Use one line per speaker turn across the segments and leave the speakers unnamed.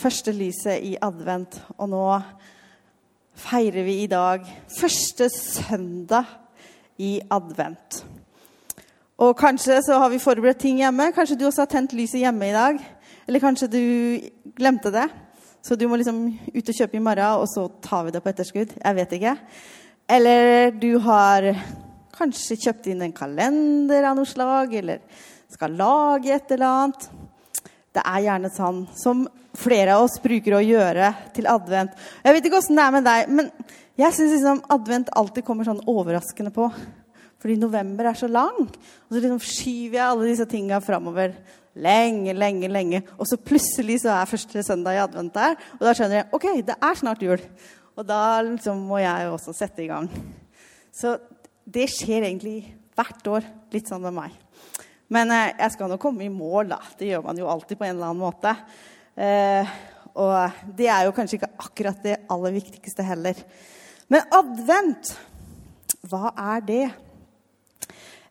Første lyset i advent. Og nå feirer vi i dag første søndag i advent. Og kanskje så har vi forberedt ting hjemme. Kanskje du også har tent lyset hjemme i dag. Eller kanskje du glemte det. Så du må liksom ut og kjøpe i morgen, og så tar vi det på etterskudd. Jeg vet ikke. Eller du har kanskje kjøpt inn en kalender av noe slag, eller skal lage et eller annet. Det er gjerne sånn som flere av oss bruker å gjøre til advent. Jeg vet ikke åssen det er med deg, men jeg syns liksom advent alltid kommer sånn overraskende på. Fordi november er så lang. Og så liksom skyver jeg alle disse tinga framover lenge, lenge, lenge. Og så plutselig så er første søndag i advent der, og da skjønner jeg ok, det er snart jul. Og da liksom må jeg også sette i gang. Så det skjer egentlig hvert år, litt sånn med meg. Men eh, jeg skal nå komme i mål, da. Det gjør man jo alltid på en eller annen måte. Eh, og det er jo kanskje ikke akkurat det aller viktigste heller. Men advent, hva er det?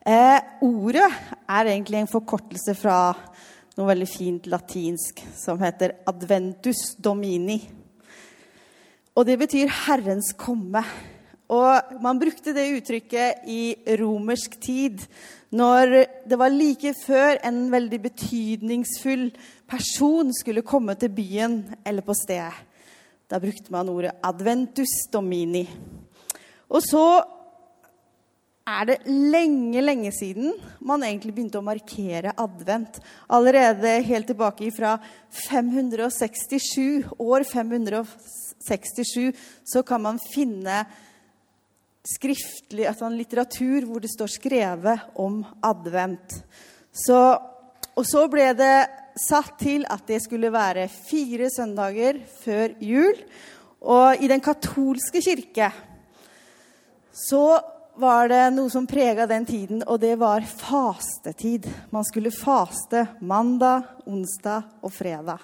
Eh, ordet er egentlig en forkortelse fra noe veldig fint latinsk som heter adventus domini. Og det betyr 'Herrens komme'. Og man brukte det uttrykket i romersk tid når det var like før en veldig betydningsfull person skulle komme til byen eller på stedet. Da brukte man ordet 'adventus domini'. Og så er det lenge, lenge siden man egentlig begynte å markere advent. Allerede helt tilbake fra 567, år 567 så kan man finne skriftlig altså en litteratur hvor det står skrevet om advent. Så, og så ble det satt til at det skulle være fire søndager før jul. Og i den katolske kirke så var det noe som prega den tiden, og det var fastetid. Man skulle faste mandag, onsdag og fredag.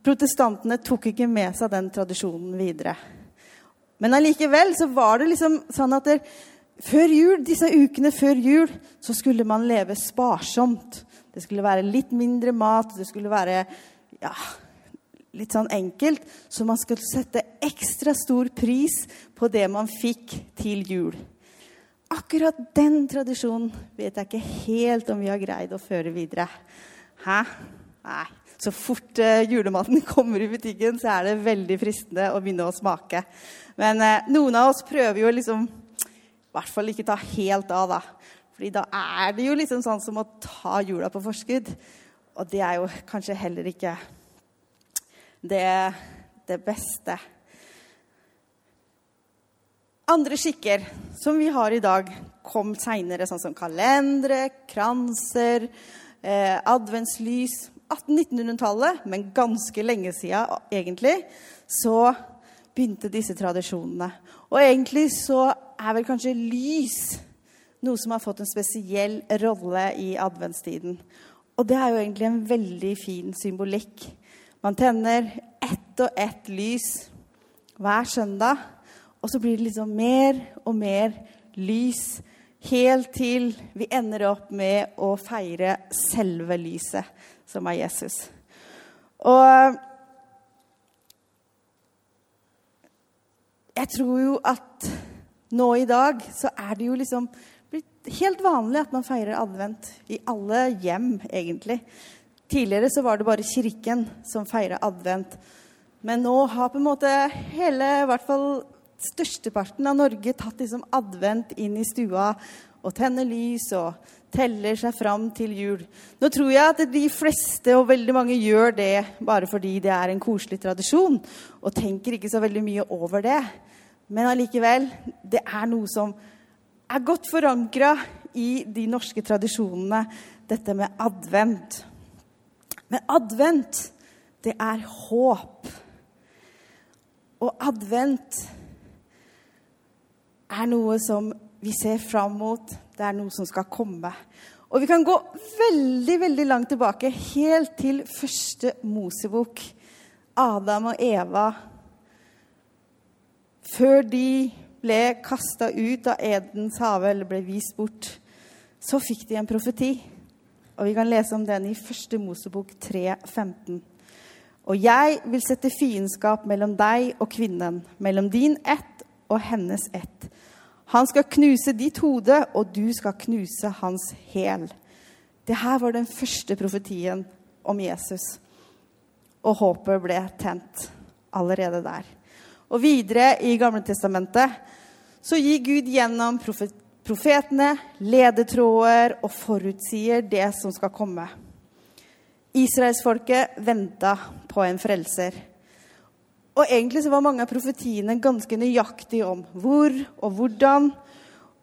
Protestantene tok ikke med seg den tradisjonen videre. Men allikevel så var det liksom sånn at der, før jul, disse ukene før jul så skulle man leve sparsomt. Det skulle være litt mindre mat, det skulle være ja, litt sånn enkelt. Så man skulle sette ekstra stor pris på det man fikk til jul. Akkurat den tradisjonen vet jeg ikke helt om vi har greid å føre videre. Hæ? Nei. Så fort eh, julematen kommer i butikken, så er det veldig fristende å begynne å smake. Men eh, noen av oss prøver jo liksom i hvert fall ikke ta helt av, da. Fordi da er det jo liksom sånn som å ta jula på forskudd. Og det er jo kanskje heller ikke det, det beste. Andre skikker som vi har i dag, kom seinere, sånn som kalendere, kranser, eh, adventslys. 1800-1900-tallet, men ganske lenge siden egentlig, så begynte disse tradisjonene. Og egentlig så er vel kanskje lys noe som har fått en spesiell rolle i adventstiden. Og det er jo egentlig en veldig fin symbolikk. Man tenner ett og ett lys hver søndag, og så blir det liksom mer og mer lys helt til vi ender opp med å feire selve lyset, som er Jesus. Og jeg tror jo at nå i dag så er det jo liksom helt vanlig at man feirer advent i alle hjem, egentlig. Tidligere så var det bare kirken som feira advent. Men nå har på en måte hele, i hvert fall størsteparten av Norge tatt liksom advent inn i stua og tenner lys og teller seg fram til jul. Nå tror jeg at de fleste og veldig mange gjør det bare fordi det er en koselig tradisjon, og tenker ikke så veldig mye over det. Men allikevel, det er noe som er godt forankra i de norske tradisjonene, dette med advent. Men advent, det er håp. Og advent er noe som vi ser fram mot. Det er noe som skal komme. Og vi kan gå veldig veldig langt tilbake, helt til første Mosebok. Adam og Eva. Før de ble kasta ut av Edens hage, eller ble vist bort, så fikk de en profeti. Og vi kan lese om den i første Mosebok 3, 15. Og jeg vil sette fiendskap mellom deg og kvinnen, mellom din ett og hennes ett. Han skal knuse ditt hode, og du skal knuse hans hæl. Det her var den første profetien om Jesus. Og håpet ble tent allerede der. Og videre i Gamle Testamentet så gir Gud gjennom profetene ledetråder og forutsier det som skal komme. Israelsfolket venta på en frelser. Og egentlig så var mange av profetiene ganske nøyaktige om hvor og hvordan.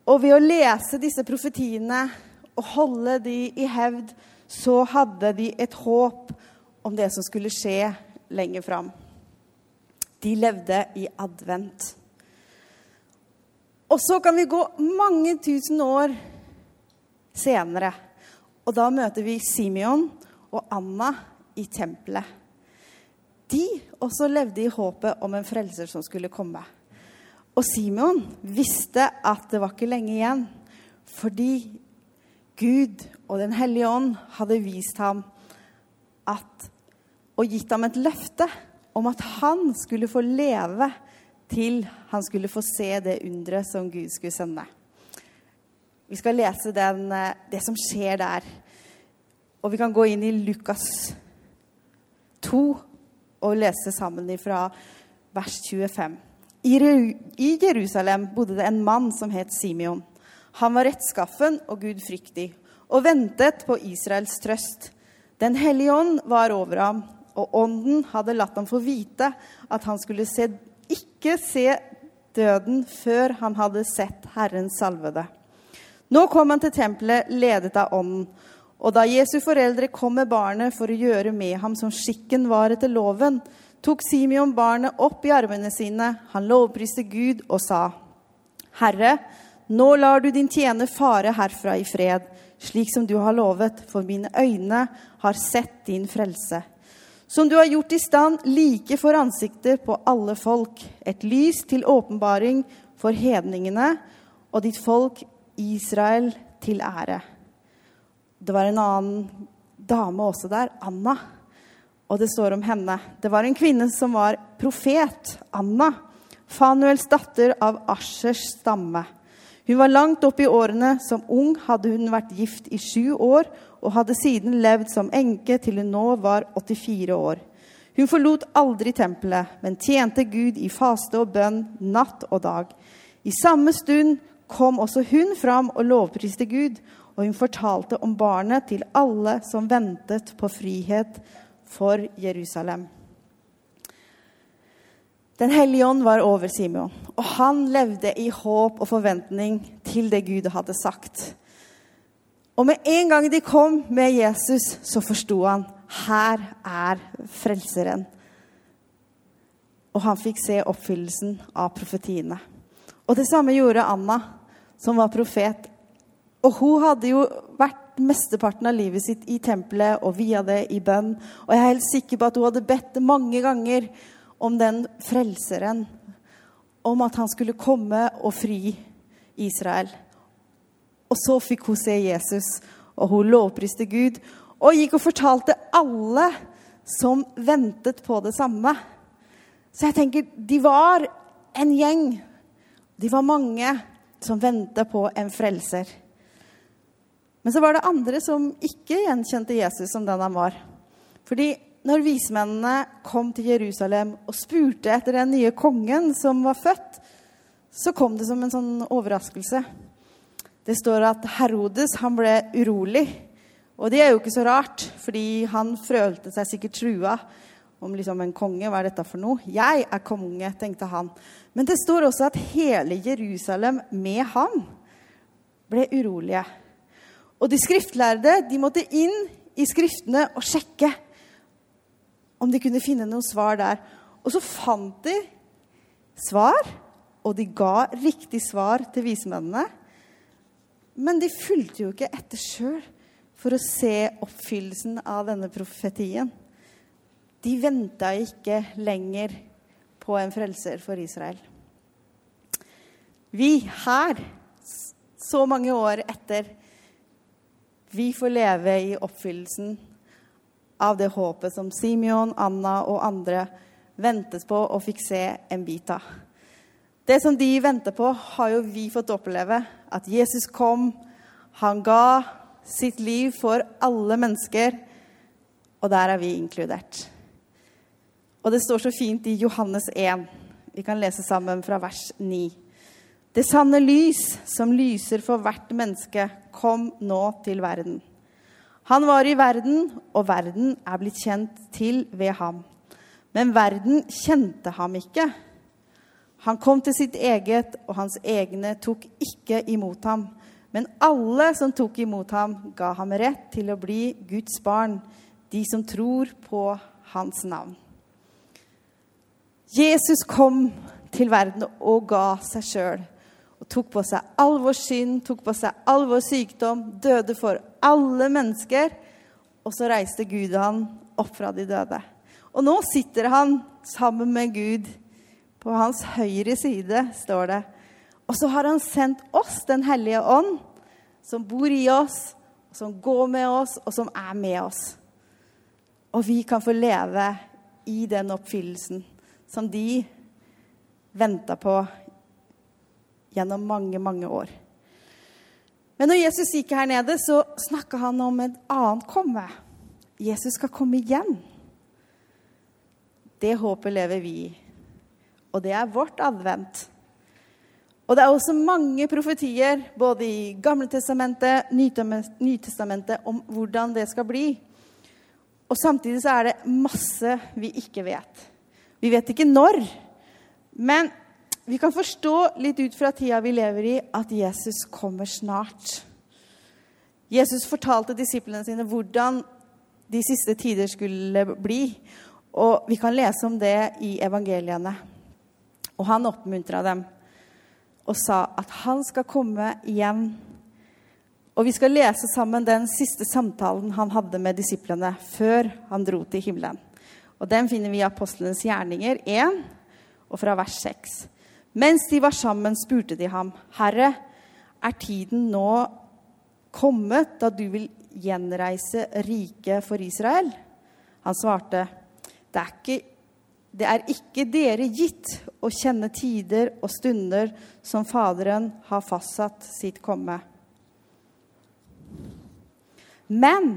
Og ved å lese disse profetiene og holde de i hevd, så hadde de et håp om det som skulle skje lenger fram. De levde i advent. Og så kan vi gå mange tusen år senere. Og da møter vi Simeon og Anna i tempelet. De også levde i håpet om en frelser som skulle komme. Og Simeon visste at det var ikke lenge igjen, fordi Gud og Den hellige ånd hadde vist ham at, og gitt ham et løfte om at han skulle få leve til han skulle få se det underet som Gud skulle sende. Vi skal lese den, eh, det som skjer der. Og vi kan gå inn i Lukas 2 og lese sammen fra vers 25. I Jerusalem bodde det en mann som het Simeon. Han var rettskaffen og gudfryktig og ventet på Israels trøst. Den hellige ånd var over ham, og ånden hadde latt ham få vite at han skulle se ikke se døden før han hadde sett Herren salvede. Nå kom han til tempelet ledet av Ånden. Og da Jesu foreldre kom med barnet for å gjøre med ham som skikken var etter loven, tok Simeon barnet opp i armene sine. Han lovpriste Gud og sa, Herre, nå lar du din tjener fare herfra i fred, slik som du har lovet, for mine øyne har sett din frelse som du har gjort i stand like for ansiktet på alle folk, et lys til åpenbaring for hedningene og ditt folk Israel til ære. Det var en annen dame også der, Anna, og det står om henne. Det var en kvinne som var profet, Anna, Fanuels datter av Aschers stamme. Hun var langt opp i årene. Som ung hadde hun vært gift i sju år og hadde siden levd som enke til hun nå var 84 år. Hun forlot aldri tempelet, men tjente Gud i faste og bønn natt og dag. I samme stund kom også hun fram og lovpriste Gud, og hun fortalte om barnet til alle som ventet på frihet for Jerusalem. Den hellige ånd var over Simeon, og han levde i håp og forventning til det Gud hadde sagt. Og med en gang de kom med Jesus, så forsto han her er frelseren. Og han fikk se oppfyllelsen av profetiene. Og det samme gjorde Anna, som var profet. Og hun hadde jo vært mesteparten av livet sitt i tempelet og via det i bønn. Og jeg er helt sikker på at hun hadde bedt mange ganger om den frelseren. Om at han skulle komme og fri Israel. Og så fikk hun se Jesus, og hun lovpriste Gud. Og gikk og fortalte alle som ventet på det samme. Så jeg tenker, de var en gjeng. De var mange som ventet på en frelser. Men så var det andre som ikke gjenkjente Jesus som den han var. Fordi når vismennene kom til Jerusalem og spurte etter den nye kongen som var født, så kom det som en sånn overraskelse. Det står at Herodes han ble urolig. Og det er jo ikke så rart, fordi han følte seg sikkert trua om liksom en konge. Hva er dette for noe? Jeg er konge, tenkte han. Men det står også at hele Jerusalem med han ble urolige. Og de skriftlærde de måtte inn i skriftene og sjekke om de kunne finne noen svar der. Og så fant de svar, og de ga riktig svar til vismennene. Men de fulgte jo ikke etter sjøl for å se oppfyllelsen av denne profetien. De venta ikke lenger på en frelser for Israel. Vi her, så mange år etter, vi får leve i oppfyllelsen av det håpet som Simeon, Anna og andre ventet på og fikk se en bit av. Det som de venter på, har jo vi fått oppleve. At Jesus kom, han ga sitt liv for alle mennesker, og der er vi inkludert. Og det står så fint i Johannes 1. Vi kan lese sammen fra vers 9. Det sanne lys som lyser for hvert menneske, kom nå til verden. Han var i verden, og verden er blitt kjent til ved ham. Men verden kjente ham ikke. Han kom til sitt eget, og hans egne tok ikke imot ham. Men alle som tok imot ham, ga ham rett til å bli Guds barn, de som tror på hans navn. Jesus kom til verden og ga seg sjøl og tok på seg all vår synd, tok på seg all vår sykdom, døde for alle mennesker. Og så reiste Gud han opp fra de døde. Og nå sitter han sammen med Gud på hans høyre side, står det. Og så har han sendt oss Den hellige ånd, som bor i oss, som går med oss, og som er med oss. Og vi kan få leve i den oppfyllelsen som de venta på gjennom mange, mange år. Men når Jesus gikk her nede, så snakka han om et annet komme. Jesus skal komme igjen. Det håpet lever vi i. Og det er vårt advent. Og det er også mange profetier, både i Gamle testamentet, Nytestamentet, om hvordan det skal bli. Og samtidig så er det masse vi ikke vet. Vi vet ikke når. Men vi kan forstå litt ut fra tida vi lever i, at Jesus kommer snart. Jesus fortalte disiplene sine hvordan de siste tider skulle bli. Og vi kan lese om det i evangeliene. Og han oppmuntra dem og sa at han skal komme igjen. Og vi skal lese sammen den siste samtalen han hadde med disiplene før han dro til himmelen. Og Den finner vi i Apostlenes gjerninger 1 og fra vers 6. Mens de var sammen, spurte de ham, 'Herre, er tiden nå kommet da du vil gjenreise riket for Israel?' Han svarte, det er, ikke, 'Det er ikke dere gitt å kjenne tider og stunder som Faderen har fastsatt sitt komme.' Men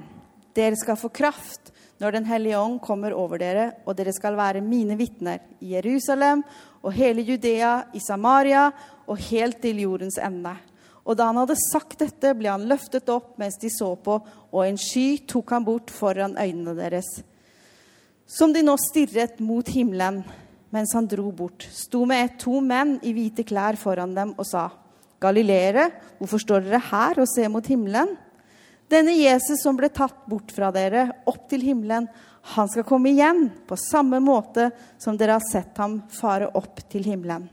dere skal få kraft når Den hellige ånd kommer over dere, og dere skal være mine vitner i Jerusalem og hele Judea, i Samaria og helt til jordens ende. Og da han hadde sagt dette, ble han løftet opp mens de så på, og en sky tok han bort foran øynene deres. Som de nå stirret mot himmelen mens han dro bort, sto med to menn i hvite klær foran dem og sa, Galileere, hvorfor står dere her og ser mot himmelen? Denne Jesus som ble tatt bort fra dere, opp til himmelen, han skal komme igjen på samme måte som dere har sett ham fare opp til himmelen.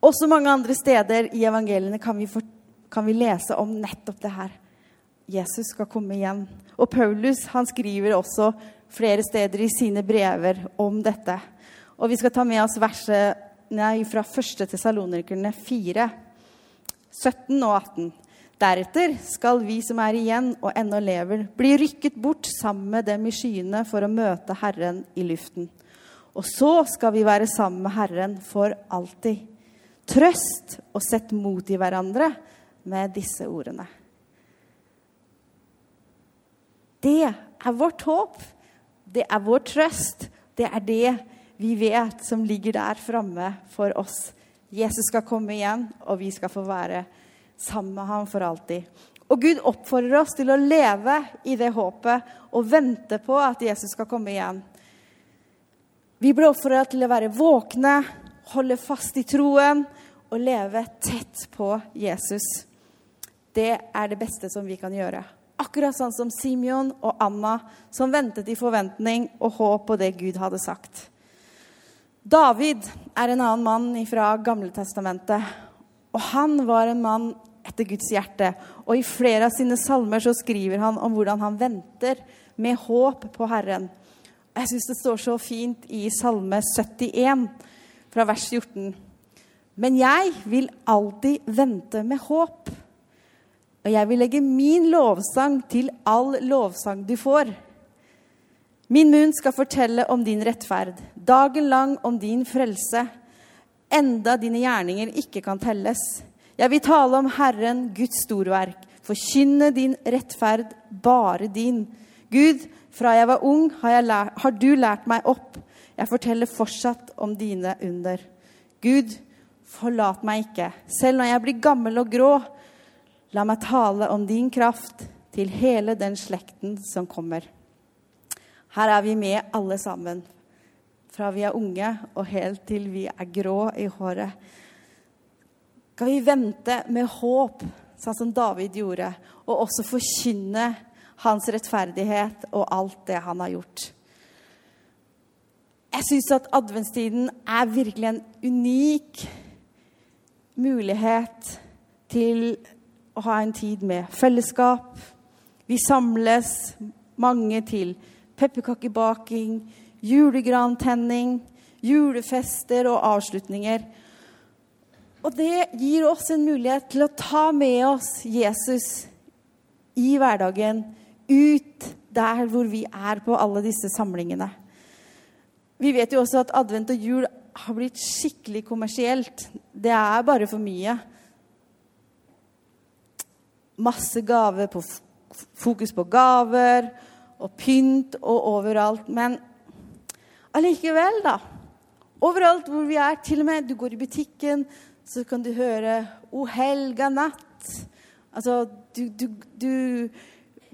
Også mange andre steder i evangeliene kan vi, for, kan vi lese om nettopp det her. Jesus skal komme igjen. Og Paulus han skriver også flere steder i sine brever om dette. Og vi skal ta med oss verset nei, fra 1. Tessalonikerne 4, 17 og 18. Deretter skal vi som er igjen og ennå lever, bli rykket bort sammen med dem i skyene for å møte Herren i luften. Og så skal vi være sammen med Herren for alltid. Trøst og sett mot i hverandre med disse ordene. Det er vårt håp. Det er vår trøst. Det er det vi vet som ligger der framme for oss. Jesus skal komme igjen, og vi skal få være sammen med ham for alltid. Og Gud oppfordrer oss til å leve i det håpet og vente på at Jesus skal komme igjen. Vi blir oppfordra til å være våkne, holde fast i troen og leve tett på Jesus. Det er det beste som vi kan gjøre Akkurat sånn som Simeon og Anna, som ventet i forventning og håp på det Gud hadde sagt. David er en annen mann fra Gamle Testamentet. Og han var en mann etter Guds hjerte. Og i flere av sine salmer så skriver han om hvordan han venter med håp på Herren. Jeg syns det står så fint i Salme 71, fra vers 14. Men jeg vil alltid vente med håp. Og jeg vil legge min lovsang til all lovsang du får. Min munn skal fortelle om din rettferd, dagen lang om din frelse, enda dine gjerninger ikke kan telles. Jeg vil tale om Herren, Guds storverk, forkynne din rettferd, bare din. Gud, fra jeg var ung, har, lært, har du lært meg opp. Jeg forteller fortsatt om dine under. Gud, forlat meg ikke, selv når jeg blir gammel og grå. La meg tale om din kraft til hele den slekten som kommer. Her er vi med alle sammen. Fra vi er unge og helt til vi er grå i håret. Skal vi vente med håp, sånn som David gjorde, og også forkynne hans rettferdighet og alt det han har gjort. Jeg syns at adventstiden er virkelig en unik mulighet til å ha en tid med fellesskap. Vi samles mange til pepperkakebaking, julegrantenning, julefester og avslutninger. Og det gir oss en mulighet til å ta med oss Jesus i hverdagen, ut der hvor vi er på alle disse samlingene. Vi vet jo også at advent og jul har blitt skikkelig kommersielt. Det er bare for mye. Masse gaver på fokus på gaver og pynt og overalt. Men allikevel, da. Overalt hvor vi er, til og med du går i butikken, så kan du høre 'O helga natt'. Altså, du, du, du,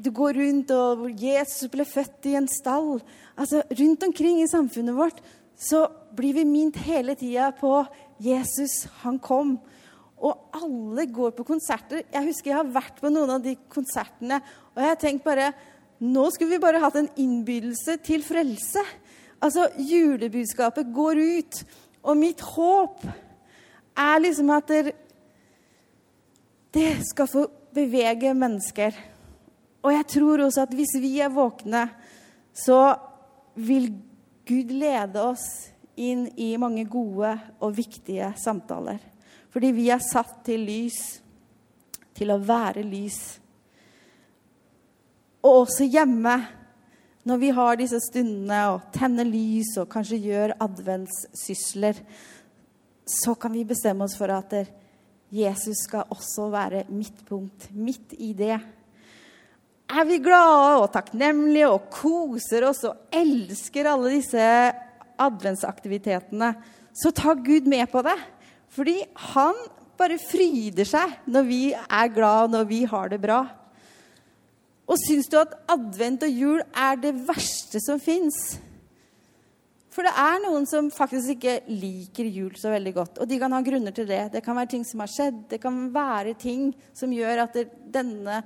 du går rundt, og Jesus ble født i en stall. Altså, Rundt omkring i samfunnet vårt så blir vi minnet hele tida på Jesus, han kom. Og alle går på konserter. Jeg husker jeg har vært på noen av de konsertene, og jeg har tenkt bare nå skulle vi bare hatt en innbydelse til frelse. Altså, julebudskapet går ut. Og mitt håp er liksom at det skal få bevege mennesker. Og jeg tror også at hvis vi er våkne, så vil Gud lede oss inn i mange gode og viktige samtaler. Fordi vi er satt til lys, til å være lys. Og også hjemme, når vi har disse stundene og tenner lys og kanskje gjør adventssysler, så kan vi bestemme oss for at Jesus skal også være midtpunkt, midt i det. Er vi glade og takknemlige og koser oss og elsker alle disse adventsaktivitetene, så ta Gud med på det. Fordi han bare fryder seg når vi er glad, når vi har det bra. Og syns du at advent og jul er det verste som fins? For det er noen som faktisk ikke liker jul så veldig godt. Og de kan ha grunner til det. Det kan være ting som har skjedd. Det kan være ting som gjør at denne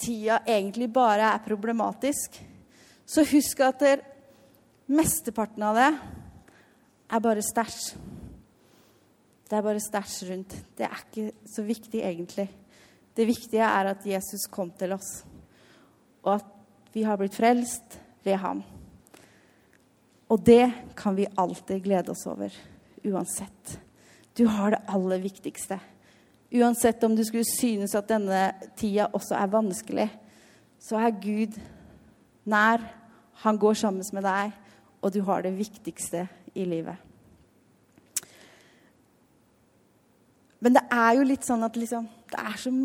tida egentlig bare er problematisk. Så husk at mesteparten av det er bare stæsj. Det er bare stæsj rundt. Det er ikke så viktig egentlig. Det viktige er at Jesus kom til oss, og at vi har blitt frelst ved ham. Og det kan vi alltid glede oss over, uansett. Du har det aller viktigste. Uansett om du skulle synes at denne tida også er vanskelig, så er Gud nær. Han går sammen med deg, og du har det viktigste i livet. Men det er jo litt sånn at liksom, det er som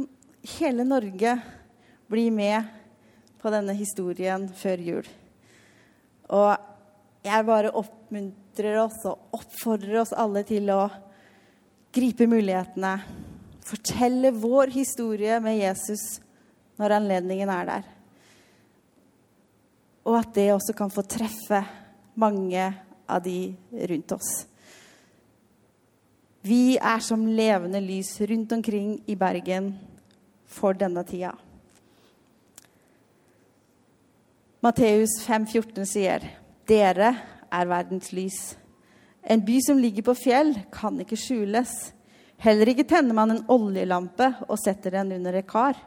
hele Norge blir med på denne historien før jul. Og jeg bare oppmuntrer oss og oppfordrer oss alle til å gripe mulighetene. Fortelle vår historie med Jesus når anledningen er der. Og at det også kan få treffe mange av de rundt oss. Vi er som levende lys rundt omkring i Bergen for denne tida. Matteus 5,14 sier, 'Dere er verdens lys'. En by som ligger på fjell, kan ikke skjules. Heller ikke tenner man en oljelampe og setter den under et kar.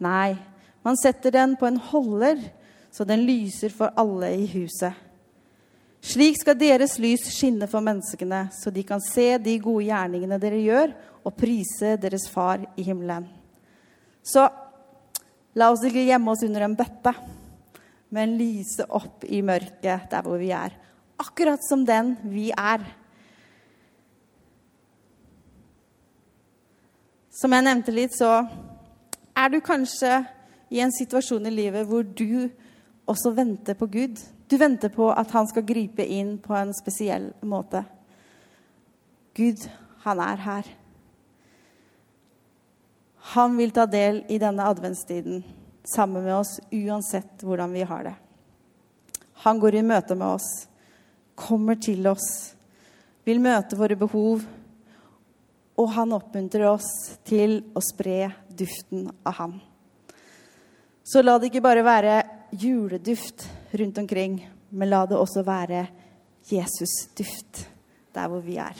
Nei, man setter den på en holder, så den lyser for alle i huset. Slik skal deres lys skinne for menneskene, så de kan se de gode gjerningene dere gjør, og prise deres far i himmelen. Så la oss ikke gjemme oss under en bøtte, men lyse opp i mørket der hvor vi er. Akkurat som den vi er. Som jeg nevnte litt, så er du kanskje i en situasjon i livet hvor du også venter på Gud. Du venter på at han skal gripe inn på en spesiell måte. Gud, han er her. Han vil ta del i denne adventstiden sammen med oss uansett hvordan vi har det. Han går i møte med oss, kommer til oss, vil møte våre behov, og han oppmuntrer oss til å spre duften av ham. Så la det ikke bare være juleduft rundt omkring, men la det også være Jesus-duft der hvor vi er.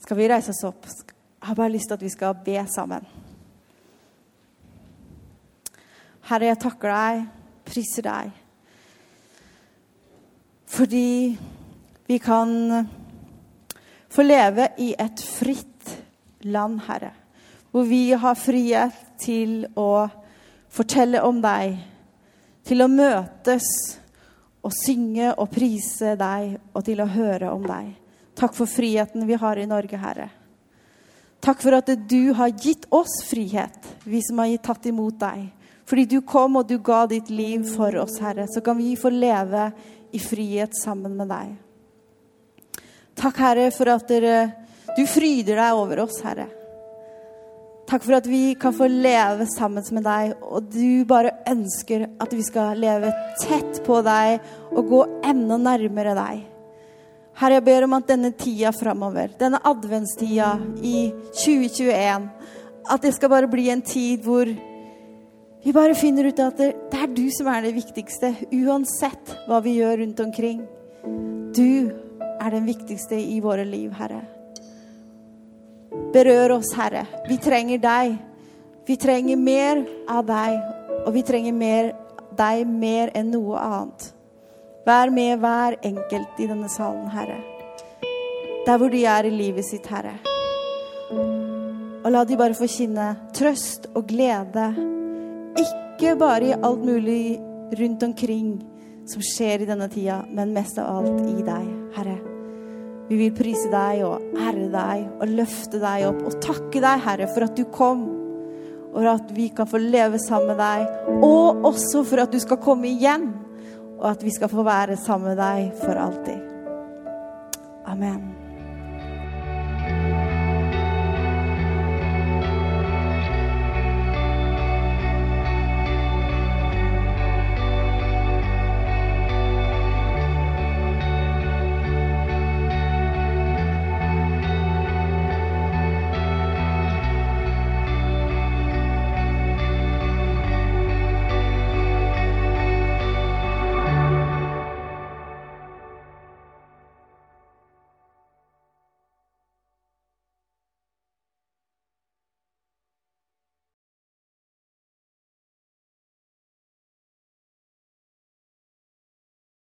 Skal vi reise oss opp? Jeg har bare lyst til at vi skal be sammen. Herre, jeg takker deg, priser deg, fordi vi kan få leve i et fritt land, Herre, hvor vi har frihet til å fortelle om deg, til å møtes og synge og prise deg og til å høre om deg. Takk for friheten vi har i Norge, Herre. Takk for at du har gitt oss frihet, vi som har tatt imot deg. Fordi du kom og du ga ditt liv for oss, Herre, så kan vi få leve i frihet sammen med deg. Takk, Herre, for at du fryder deg over oss, Herre. Takk for at vi kan få leve sammen med deg, og du bare ønsker at vi skal leve tett på deg og gå enda nærmere deg. Herre, jeg ber om at denne tida framover, denne adventstida i 2021, at det skal bare bli en tid hvor vi bare finner ut at det, det er du som er det viktigste, uansett hva vi gjør rundt omkring. Du er den viktigste i våre liv, Herre. Berør oss, Herre. Vi trenger deg. Vi trenger mer av deg, og vi trenger mer, deg mer enn noe annet. Vær med hver enkelt i denne salen, Herre. Der hvor de er i livet sitt, Herre. Og la de bare få kjenne trøst og glede. Ikke bare i alt mulig rundt omkring som skjer i denne tida, men mest av alt i deg, Herre. Vi vil prise deg og ære deg og løfte deg opp og takke deg, Herre, for at du kom. Og at vi kan få leve sammen med deg. Og også for at du skal komme igjen. Og at vi skal få være sammen med deg for alltid. Amen.